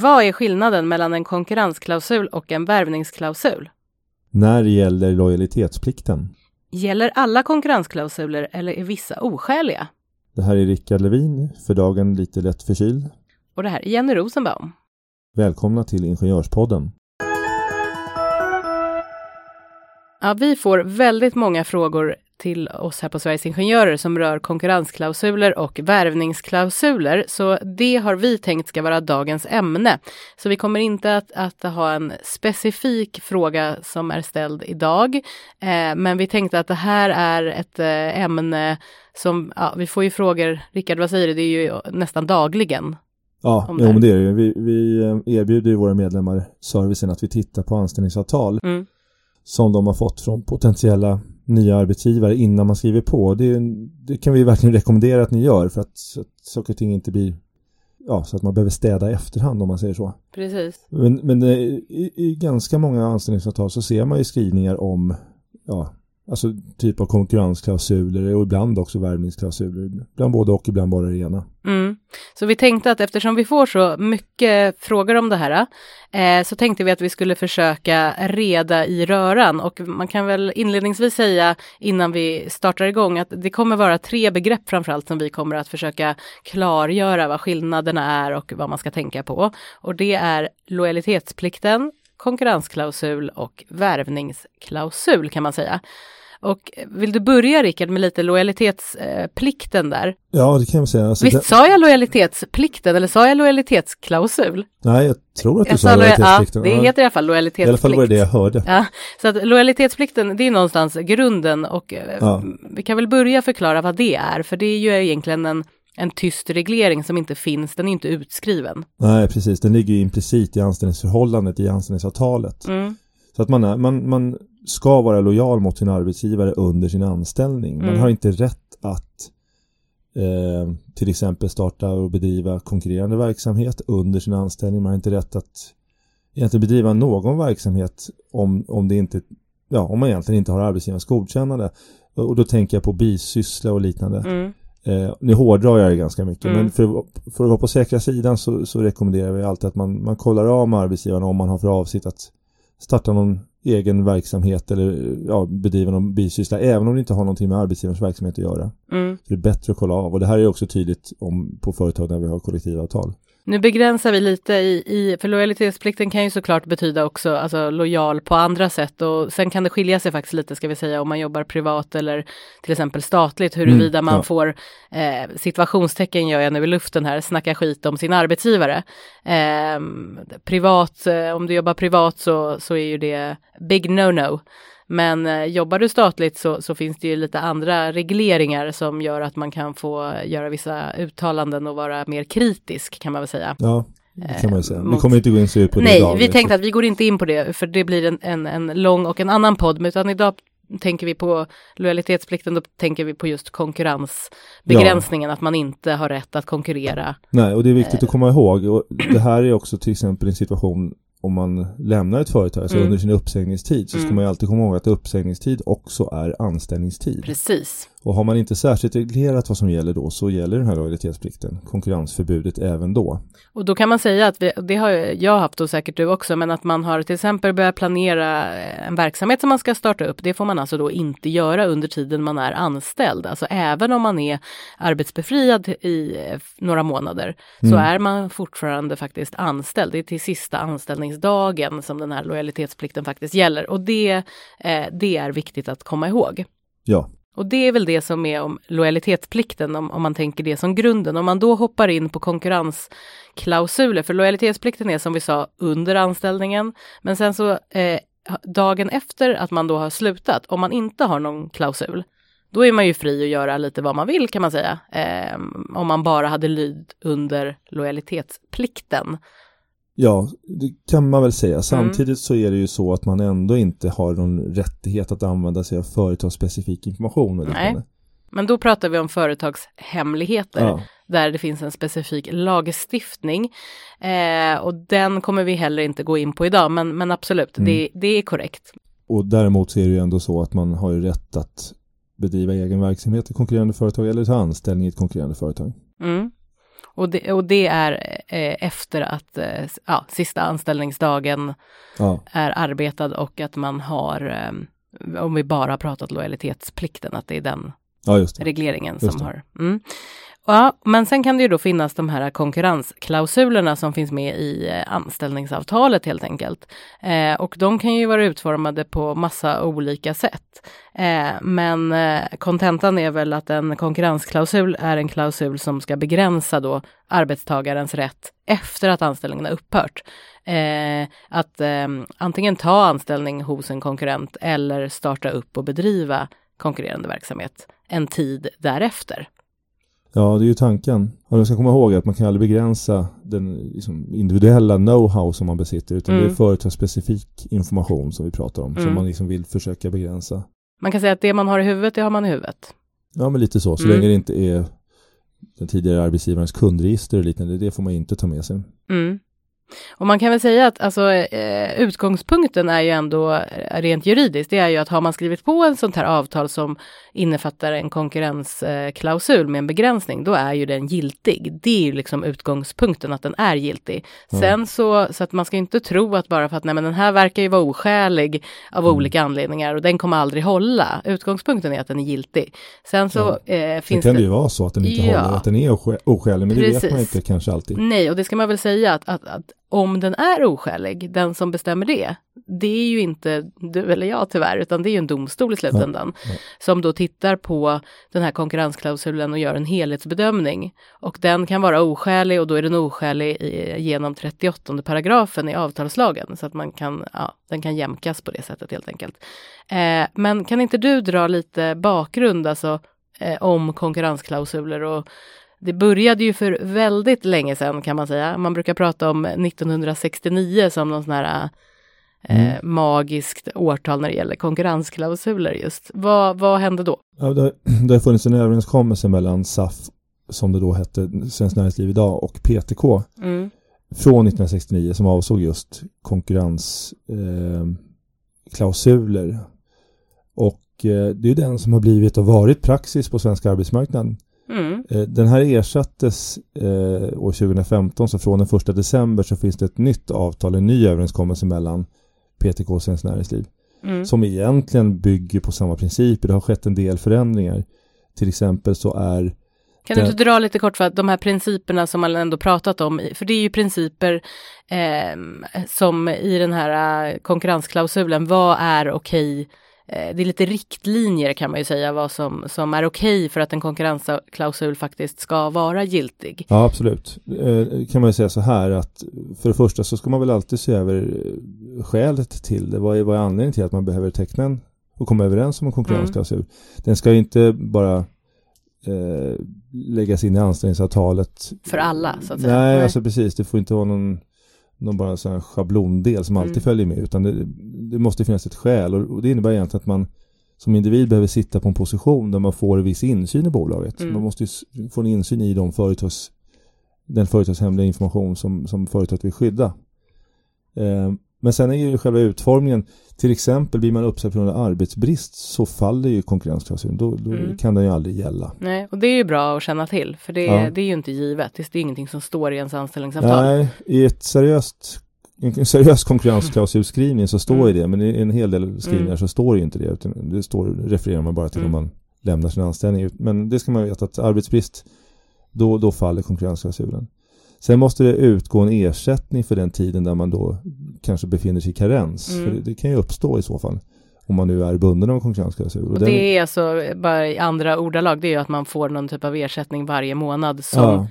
Vad är skillnaden mellan en konkurrensklausul och en värvningsklausul? När gäller lojalitetsplikten? Gäller alla konkurrensklausuler eller är vissa oskäliga? Det här är Rickard Levin, för dagen lite lätt förkyld. Och det här är Jenny Rosenbaum. Välkomna till Ingenjörspodden. Ja, vi får väldigt många frågor till oss här på Sveriges Ingenjörer som rör konkurrensklausuler och värvningsklausuler. Så det har vi tänkt ska vara dagens ämne. Så vi kommer inte att, att ha en specifik fråga som är ställd idag. Eh, men vi tänkte att det här är ett eh, ämne som, ja, vi får ju frågor, Rickard vad säger du, det är ju nästan dagligen. Ja, jo, men det är det vi, vi eh, erbjuder våra medlemmar servicen att vi tittar på anställningsavtal. Mm som de har fått från potentiella nya arbetsgivare innan man skriver på. Det, det kan vi verkligen rekommendera att ni gör för att, så att saker och ting inte blir ja, så att man behöver städa i efterhand om man säger så. Precis. Men, men eh, i, i ganska många anställningsavtal så ser man ju skrivningar om ja, Alltså typ av konkurrensklausuler och ibland också värvningsklausuler. Ibland både och, ibland bara det ena. Mm. Så vi tänkte att eftersom vi får så mycket frågor om det här eh, så tänkte vi att vi skulle försöka reda i röran och man kan väl inledningsvis säga innan vi startar igång att det kommer vara tre begrepp framförallt som vi kommer att försöka klargöra vad skillnaderna är och vad man ska tänka på. Och det är lojalitetsplikten, konkurrensklausul och värvningsklausul kan man säga. Och vill du börja Rickard med lite lojalitetsplikten där? Ja, det kan jag säga. Alltså, Visst det... sa jag lojalitetsplikten eller sa jag lojalitetsklausul? Nej, jag tror att du jag sa lojalitetsplikten. Ja, det heter i alla fall lojalitetsplikt. I alla fall var det det jag hörde. Ja, så att lojalitetsplikten, det är någonstans grunden och eh, ja. vi kan väl börja förklara vad det är, för det är ju egentligen en en tyst reglering som inte finns, den är inte utskriven. Nej, precis, den ligger ju implicit i anställningsförhållandet i anställningsavtalet. Mm. Så att man, är, man, man ska vara lojal mot sin arbetsgivare under sin anställning. Man mm. har inte rätt att eh, till exempel starta och bedriva konkurrerande verksamhet under sin anställning. Man har inte rätt att egentligen bedriva någon verksamhet om, om, det inte, ja, om man egentligen inte har arbetsgivarens godkännande. Och då tänker jag på bisyssla och liknande. Mm. Eh, nu hårdrar jag det ganska mycket mm. men för, för, att vara på säkra sidan så, så rekommenderar vi alltid att man, man kollar av med arbetsgivaren om man har för avsikt att starta någon egen verksamhet eller ja, bedriva någon bisyssla även om det inte har någonting med arbetsgivarens verksamhet att göra. Mm. Så det är bättre att kolla av och det här är också tydligt om, på företag där vi har kollektivavtal. Nu begränsar vi lite i, i, för lojalitetsplikten kan ju såklart betyda också alltså lojal på andra sätt och sen kan det skilja sig faktiskt lite ska vi säga om man jobbar privat eller till exempel statligt huruvida mm, man ja. får eh, situationstecken gör jag nu i luften här, snacka skit om sin arbetsgivare. Eh, privat, eh, om du jobbar privat så, så är ju det big no-no. Men eh, jobbar du statligt så, så, finns det ju lite andra regleringar som gör att man kan få göra vissa uttalanden och vara mer kritisk kan man väl säga. Ja, det kan man säga. Mot... Vi kommer inte gå in så på det Nej, idag. vi tänkte att vi går inte in på det för det blir en, en, en lång och en annan podd. Utan idag tänker vi på lojalitetsplikten, då tänker vi på just konkurrensbegränsningen, ja. att man inte har rätt att konkurrera. Nej, och det är viktigt att komma ihåg. Och det här är också till exempel en situation om man lämnar ett företag, alltså mm. under sin uppsägningstid, så ska mm. man ju alltid komma ihåg att uppsägningstid också är anställningstid. Precis. Och har man inte särskilt reglerat vad som gäller då så gäller den här lojalitetsplikten, konkurrensförbudet även då. Och då kan man säga att vi, det har jag haft och säkert du också, men att man har till exempel börjat planera en verksamhet som man ska starta upp. Det får man alltså då inte göra under tiden man är anställd. Alltså även om man är arbetsbefriad i några månader mm. så är man fortfarande faktiskt anställd. Det är till sista anställningsdagen som den här lojalitetsplikten faktiskt gäller och det, eh, det är viktigt att komma ihåg. Ja, och det är väl det som är om lojalitetsplikten, om, om man tänker det som grunden. Om man då hoppar in på konkurrensklausuler, för lojalitetsplikten är som vi sa under anställningen, men sen så eh, dagen efter att man då har slutat, om man inte har någon klausul, då är man ju fri att göra lite vad man vill kan man säga. Eh, om man bara hade lyd under lojalitetsplikten. Ja, det kan man väl säga. Mm. Samtidigt mm. så är det ju så att man ändå inte har någon rättighet att använda sig av företagsspecifik information. Och Nej, men då pratar vi om företagshemligheter. Ja. Där det finns en specifik lagstiftning. Eh, och den kommer vi heller inte gå in på idag, men, men absolut, mm. det, det är korrekt. Och däremot så är det ju ändå så att man har ju rätt att bedriva egen verksamhet i konkurrerande företag eller ta anställning i ett konkurrerande företag. Mm. Och det, och det är eh, efter att eh, ja, sista anställningsdagen ja. är arbetad och att man har, eh, om vi bara har pratat lojalitetsplikten, att det är den ja, regleringen just som har. Mm. Ja, men sen kan det ju då finnas de här konkurrensklausulerna som finns med i eh, anställningsavtalet helt enkelt. Eh, och de kan ju vara utformade på massa olika sätt. Eh, men eh, kontentan är väl att en konkurrensklausul är en klausul som ska begränsa då arbetstagarens rätt efter att anställningen har upphört. Eh, att eh, antingen ta anställning hos en konkurrent eller starta upp och bedriva konkurrerande verksamhet en tid därefter. Ja, det är ju tanken. Och man ska komma ihåg att man kan aldrig begränsa den liksom, individuella know-how som man besitter, utan mm. det är mm. företagsspecifik information som vi pratar om, mm. som man liksom vill försöka begränsa. Man kan säga att det man har i huvudet, det har man i huvudet. Ja, men lite så. Så mm. länge det inte är den tidigare arbetsgivarens kundregister och liknande, det får man inte ta med sig. Mm. Och man kan väl säga att alltså, eh, utgångspunkten är ju ändå eh, rent juridiskt, det är ju att har man skrivit på ett sånt här avtal som innefattar en konkurrensklausul med en begränsning, då är ju den giltig. Det är ju liksom utgångspunkten att den är giltig. Mm. Sen så, så att man ska inte tro att bara för att nej men den här verkar ju vara oskälig av mm. olika anledningar och den kommer aldrig hålla. Utgångspunkten är att den är giltig. Sen så ja. eh, finns det... kan det ju vara så att den inte ja. håller, att den är oskälig, men Precis. det vet man inte kanske alltid. Nej, och det ska man väl säga att, att, att om den är oskälig, den som bestämmer det, det är ju inte du eller jag tyvärr, utan det är ju en domstol i slutändan ja, ja. som då tittar på den här konkurrensklausulen och gör en helhetsbedömning. Och den kan vara oskälig och då är den oskälig i, genom 38 paragrafen i avtalslagen så att man kan, ja, den kan jämkas på det sättet helt enkelt. Eh, men kan inte du dra lite bakgrund alltså eh, om konkurrensklausuler och det började ju för väldigt länge sedan kan man säga. Man brukar prata om 1969 som någon sån här eh, mm. magiskt årtal när det gäller konkurrensklausuler just. Vad, vad hände då? Ja, det, det har funnits en överenskommelse mellan SAF, som det då hette, Svenskt Näringsliv idag, och PTK mm. från 1969 som avsåg just konkurrensklausuler. Eh, och eh, det är den som har blivit och varit praxis på svensk arbetsmarknad Mm. Eh, den här ersattes eh, år 2015 så från den första december så finns det ett nytt avtal, en ny överenskommelse mellan PTK och Svenskt Näringsliv. Mm. Som egentligen bygger på samma principer. Det har skett en del förändringar. Till exempel så är kan du inte dra lite kort för att de här principerna som man ändå pratat om, för det är ju principer eh, som i den här konkurrensklausulen, vad är okej Eh, det är lite riktlinjer kan man ju säga vad som, som är okej okay för att en konkurrensklausul faktiskt ska vara giltig. Ja absolut. Eh, kan man ju säga så här att för det första så ska man väl alltid se över eh, skälet till det. Vad är, vad är anledningen till att man behöver teckna en och komma överens om en konkurrensklausul? Mm. Den ska inte bara eh, läggas in i anställningsavtalet. För alla så att säga. Nej, Nej. alltså precis. Det får inte vara någon någon bara sån här schablondel som alltid mm. följer med utan det, det, måste finnas ett skäl och, det innebär egentligen att man som individ behöver sitta på en position där man får viss insyn i bolaget. Mm. Man måste få en insyn i de företags, den företagshemliga information som, som företaget vill skydda. Eh, men sen är ju själva utformningen, till exempel blir man uppsagd från arbetsbrist så faller ju konkurrensklausulen, då, då mm. kan den ju aldrig gälla. Nej, och det är ju bra att känna till, för det, ja. det är ju inte givet, det är ingenting som står i ens anställningsavtal. Nej, i ett seriöst en seriös konkurrensklausulskrivning så står mm. ju det, men i en hel del skrivningar mm. så står ju inte det, utan det står, refererar man bara till mm. om man lämnar sin anställning. Men det ska man veta att arbetsbrist, då, då faller konkurrensklausulen. Sen måste det utgå en ersättning för den tiden där man då kanske befinner sig i karens. Mm. För det, det, kan ju uppstå i så fall. Om man nu är bunden av konkurrensklausul. Och, och det är alltså, bara i andra ordalag, det är ju att man får någon typ av ersättning varje månad som ja.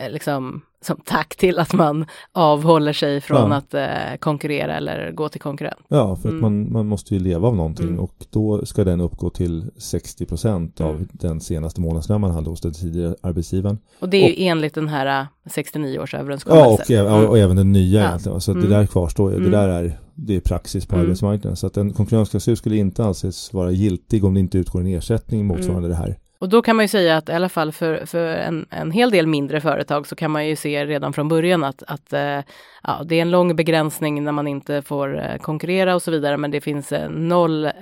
Eh, liksom som tack till att man avhåller sig från ja. att eh, konkurrera eller gå till konkurrent. Ja, för att mm. man, man måste ju leva av någonting mm. och då ska den uppgå till 60 procent av mm. den senaste månadslön man hade hos den tidigare arbetsgivaren. Och det är och, ju enligt den här 69 eh, års överenskommelse. Ja, och, och, och även den nya ja. egentligen. Så det mm. där kvarstår ju. Det mm. där är, det är praxis på arbetsmarknaden. Så att en konkurrensklausul skulle inte anses vara giltig om det inte utgår en ersättning motsvarande det här. Och då kan man ju säga att i alla fall för, för en, en hel del mindre företag så kan man ju se redan från början att, att eh, ja, det är en lång begränsning när man inte får eh, konkurrera och så vidare. Men det finns eh, noll eh,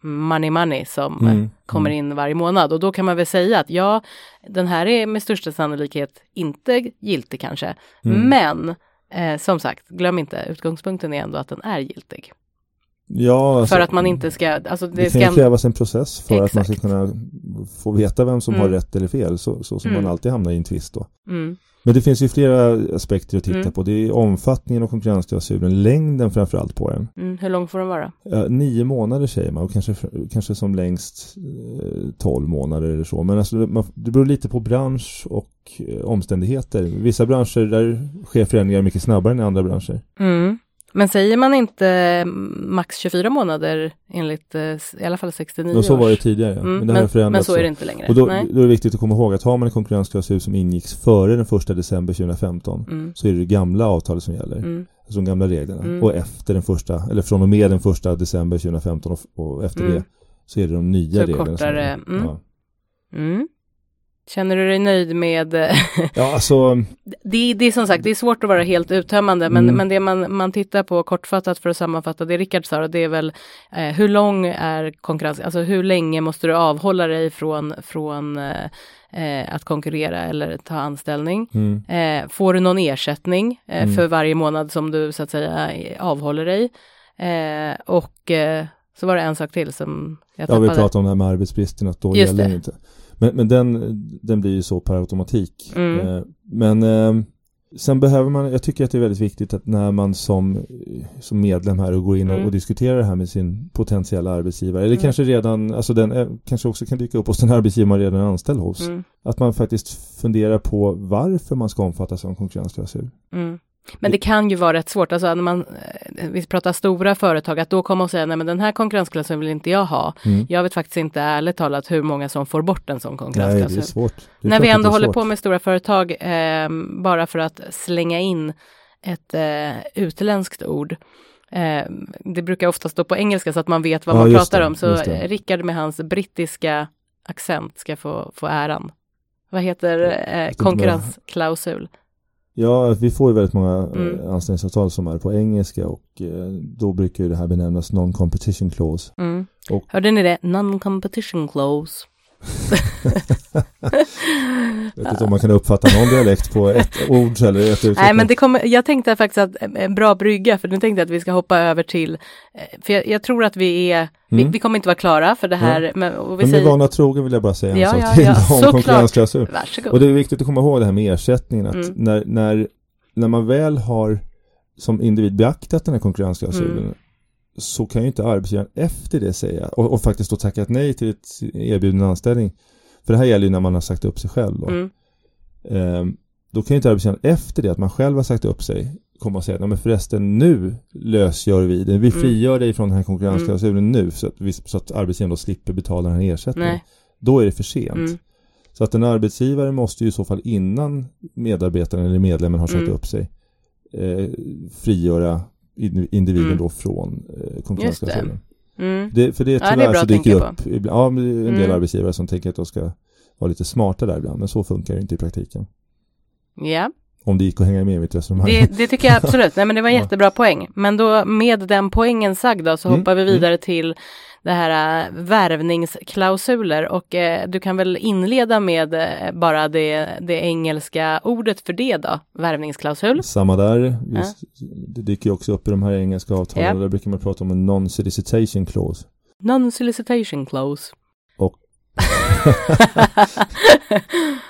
money money som mm. kommer mm. in varje månad. Och då kan man väl säga att ja, den här är med största sannolikhet inte giltig kanske. Mm. Men eh, som sagt, glöm inte, utgångspunkten är ändå att den är giltig. Ja, alltså, för att man inte ska... Alltså det, det kan ska... krävas en process för Exakt. att man ska kunna få veta vem som mm. har rätt eller fel, så, så som mm. man alltid hamnar i en tvist då. Mm. Men det finns ju flera aspekter att titta mm. på. Det är omfattningen av konkurrensklausulen, längden framförallt på den. Mm. Hur lång får den vara? Ja, nio månader säger man och kanske, kanske som längst eh, tolv månader eller så. Men alltså, man, det beror lite på bransch och eh, omständigheter. Vissa branscher där sker förändringar mycket snabbare än i andra branscher. Mm. Men säger man inte max 24 månader enligt eh, i alla fall 69 och Så var det tidigare, mm, men, det men, men så är det inte längre. Och då, då, är det viktigt att komma ihåg att har man en konkurrensklausul som ingicks före den första december 2015 mm. så är det det gamla avtalet som gäller. Mm. Alltså de gamla reglerna. Mm. Och efter den första, eller från och med den första december 2015 och, och efter mm. det så är det de nya så reglerna. Kortare, som, mm. ja. Känner du dig nöjd med... ja, alltså... det, det är som sagt, det är svårt att vara helt uttömmande, men, mm. men det man, man tittar på kortfattat för att sammanfatta det Rickard sa, det är väl eh, hur lång är konkurrens, alltså hur länge måste du avhålla dig från, från eh, eh att konkurrera eller ta anställning. Mm. Eh, får du någon ersättning eh, mm. för varje månad som du så att säga avhåller dig? Eh, och så var det en sak till som jag tappade. Ja, vi pratade om det här med arbetsbristen, att då Just gäller det. inte. Men, men den, den blir ju så per automatik. Mm. Eh, men eh, sen behöver man, jag tycker att det är väldigt viktigt att när man som, som medlem här och går in och, mm. och diskuterar det här med sin potentiella arbetsgivare, eller mm. kanske redan, alltså den eh, kanske också kan dyka upp hos den arbetsgivare man redan är anställd hos. Mm. Att man faktiskt funderar på varför man ska omfattas av en konkurrensklausul. Men det kan ju vara rätt svårt, alltså när man, eh, vi pratar stora företag, att då komma och säga nej men den här konkurrensklausulen vill inte jag ha. Mm. Jag vet faktiskt inte ärligt talat hur många som får bort en sån konkurrensklausul. Nej, det är svårt. Det är när vi ändå håller på med stora företag, eh, bara för att slänga in ett eh, utländskt ord. Eh, det brukar ofta stå på engelska så att man vet vad ja, man pratar det, om. Så Rickard med hans brittiska accent ska få, få äran. Vad heter eh, konkurrensklausul? Ja, vi får ju väldigt många eh, mm. anställningsavtal som är på engelska och eh, då brukar ju det här benämnas non-competition clause. Mm. Och, Hörde ni det? Non-competition clause. Jag vet inte om man kan uppfatta någon dialekt på ett ord eller ett uttryck. Nej, men det kommer, jag tänkte faktiskt att en bra brygga, för nu tänkte jag att vi ska hoppa över till, eh, för jag, jag tror att vi är, mm. vi, vi, kommer inte vara klara för det här. Ja. Men, och vi men säger... vana trogen vill jag bara säga en ja, sak ja, till ja. om konkurrensklausul. Och det är viktigt att komma ihåg det här med ersättningen, att mm. när, när, när man väl har som individ beaktat den här konkurrensklausulen mm så kan ju inte arbetsgivaren efter det säga och, och faktiskt då tackat nej till ett erbjuden anställning. För det här gäller ju när man har sagt upp sig själv då. Mm. Ehm, då kan ju inte arbetsgivaren efter det att man själv har sagt upp sig komma och säga att men förresten nu lösgör vi det. Vi mm. frigör dig från den här konkurrensklausulen mm. nu så att, vi, så att arbetsgivaren då slipper betala den här ersättningen. Nej. Då är det för sent. Mm. Så att en arbetsgivare måste ju i så fall innan medarbetaren eller medlemmen har sagt mm. upp sig eh, frigöra individen mm. då från eh, konkurrensklausulen. Mm. Det, för det tyvärr ja, det så dyker upp ibland, ja, en del mm. arbetsgivare som tänker att de ska vara lite smarta där ibland, men så funkar det inte i praktiken. Ja. Om det gick att hänga med i mitt resonemang. Det, det tycker jag absolut, nej men det var en jättebra poäng. Men då med den poängen sagd då så mm. hoppar vi vidare mm. till det här äh, värvningsklausuler och äh, du kan väl inleda med äh, bara det, det engelska ordet för det då, värvningsklausul. Samma där, ja. det dyker också upp i de här engelska avtalen, ja. där brukar man prata om en non-solicitation clause. Non-solicitation clause.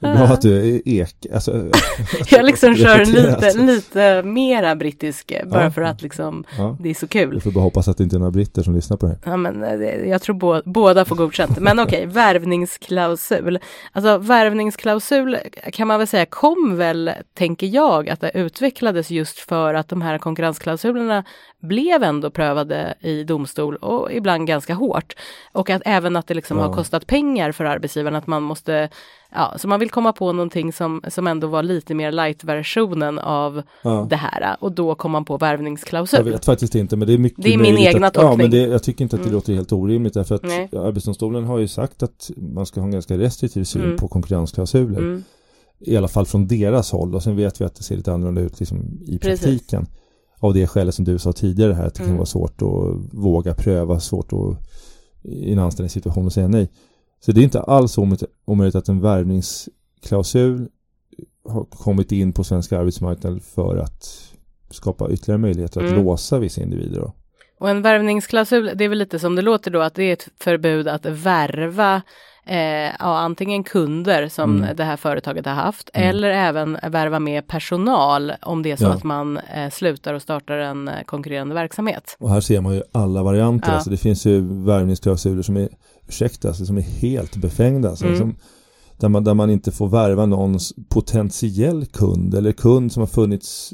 Det är bra att du är ek. Alltså, jag liksom kör lite, lite mera brittisk bara ja. för att liksom ja. det är så kul. Jag får bara hoppas att det inte är några britter som lyssnar på det här. Ja, men eh, jag tror bo båda får godkänt. Men okej, okay, värvningsklausul. Alltså värvningsklausul kan man väl säga kom väl, tänker jag, att det utvecklades just för att de här konkurrensklausulerna blev ändå prövade i domstol och ibland ganska hårt. Och att även att det liksom ja. har kostat pengar för arbetsgivaren att man måste, ja, så man vill komma på någonting som, som ändå var lite mer light-versionen av ja. det här och då kom man på värvningsklausul. Jag vet faktiskt inte men det är mycket Det är min egna att, tolkning. Ja, men det, jag tycker inte att det mm. låter helt orimligt därför att Nej. Arbetsdomstolen har ju sagt att man ska ha en ganska restriktiv syn mm. på konkurrensklausuler. Mm. I alla fall från deras håll och sen vet vi att det ser lite annorlunda ut liksom, i Precis. praktiken. Av det skälet som du sa tidigare här att det mm. kan vara svårt att våga pröva, svårt att i en anställningssituation och säga nej. Så det är inte alls omöjligt att en värvningsklausul har kommit in på svensk arbetsmarknad för att skapa ytterligare möjligheter att mm. låsa vissa individer. Då. Och en värvningsklausul, det är väl lite som det låter då, att det är ett förbud att värva eh, ja, antingen kunder som mm. det här företaget har haft mm. eller även värva med personal om det är så ja. att man eh, slutar och startar en eh, konkurrerande verksamhet. Och här ser man ju alla varianter, ja. alltså det finns ju värvningsklausuler som är, ursäkta, alltså, som är helt befängda. Alltså, mm. som, där man, där man inte får värva någons potentiell kund eller kund som har funnits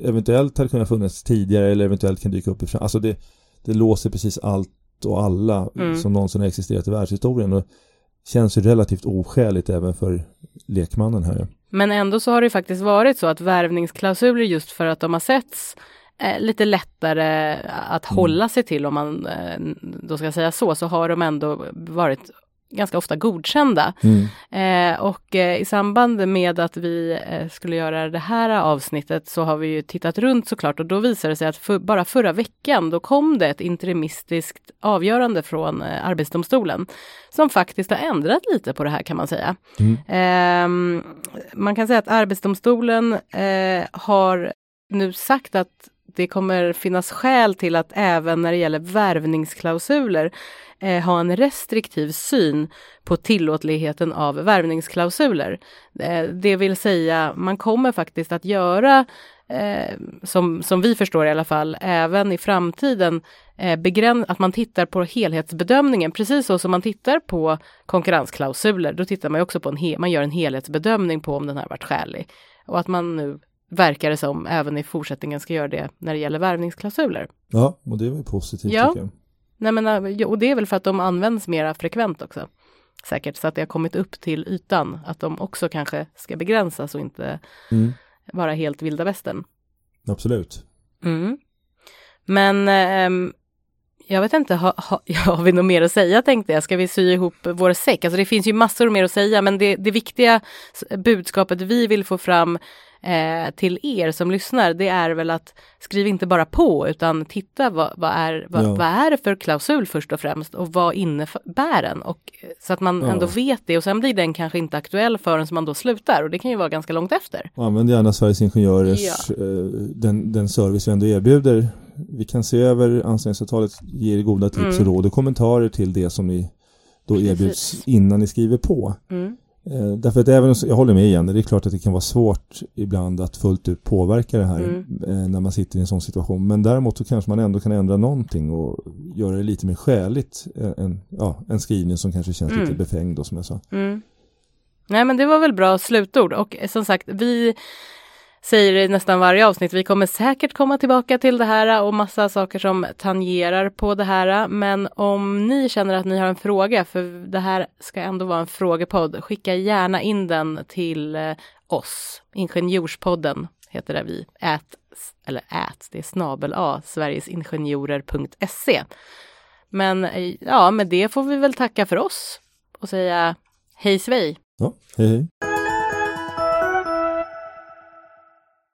eventuellt hade kunnat funnits tidigare eller eventuellt kan dyka upp i framtiden. Alltså det, det låser precis allt och alla mm. som någonsin har existerat i världshistorien. Och känns ju relativt oskäligt även för lekmannen här. Men ändå så har det faktiskt varit så att värvningsklausuler just för att de har setts eh, lite lättare att mm. hålla sig till om man eh, då ska säga så, så har de ändå varit ganska ofta godkända. Mm. Eh, och eh, i samband med att vi eh, skulle göra det här avsnittet så har vi ju tittat runt såklart och då visade det sig att för, bara förra veckan då kom det ett interimistiskt avgörande från eh, Arbetsdomstolen som faktiskt har ändrat lite på det här kan man säga. Mm. Ehm, man kan säga att Arbetsdomstolen eh, har nu sagt att det kommer finnas skäl till att även när det gäller värvningsklausuler eh, ha en restriktiv syn på tillåtligheten av värvningsklausuler. Eh, det vill säga, man kommer faktiskt att göra Eh, som, som vi förstår i alla fall, även i framtiden eh, begräns att man tittar på helhetsbedömningen, precis så som man tittar på konkurrensklausuler. Då tittar man också på en, man gör en helhetsbedömning på om den har varit skälig. Och att man nu verkar det som även i fortsättningen ska göra det när det gäller värvningsklausuler. Ja, och det är väl positivt ja. tycker jag. Nej, men, eh, och det är väl för att de används mera frekvent också. Säkert så att det har kommit upp till ytan, att de också kanske ska begränsas och inte mm. vara helt vilda västern. Absolut. Mm. Men eh, jag vet inte, ha, ha, har vi något mer att säga tänkte jag? Ska vi sy ihop vår säck? Alltså det finns ju massor mer att säga, men det, det viktiga budskapet vi vill få fram eh, till er som lyssnar, det är väl att skriv inte bara på utan titta vad, vad är, vad, ja. vad, är det för klausul först och främst och vad innebär den? Och, så att man ja. ändå vet det och sen blir den kanske inte aktuell förrän man då slutar och det kan ju vara ganska långt efter. Använd gärna Sveriges Ingenjörers, ja. eh, den, den service vi ändå erbjuder. Vi kan se över anställningsavtalet, ge er goda tips mm. och råd och kommentarer till det som ni då erbjuds Precis. innan ni skriver på. Mm. Eh, därför att även, jag håller med igen, det är klart att det kan vara svårt ibland att fullt ut påverka det här mm. eh, när man sitter i en sån situation. Men däremot så kanske man ändå kan ändra någonting och göra det lite mer skäligt. Eh, en, ja, en skrivning som kanske känns mm. lite befängd då, som jag sa. Mm. Nej men det var väl bra slutord och som sagt vi säger i nästan varje avsnitt. Vi kommer säkert komma tillbaka till det här och massa saker som tangerar på det här. Men om ni känner att ni har en fråga, för det här ska ändå vara en frågepodd, skicka gärna in den till eh, oss. Ingenjorspodden heter det vi. Ät, eller ät, det är snabel a, sverigesingenjorer.se. Men eh, ja, med det får vi väl tacka för oss och säga hej svej. Ja, hej hej.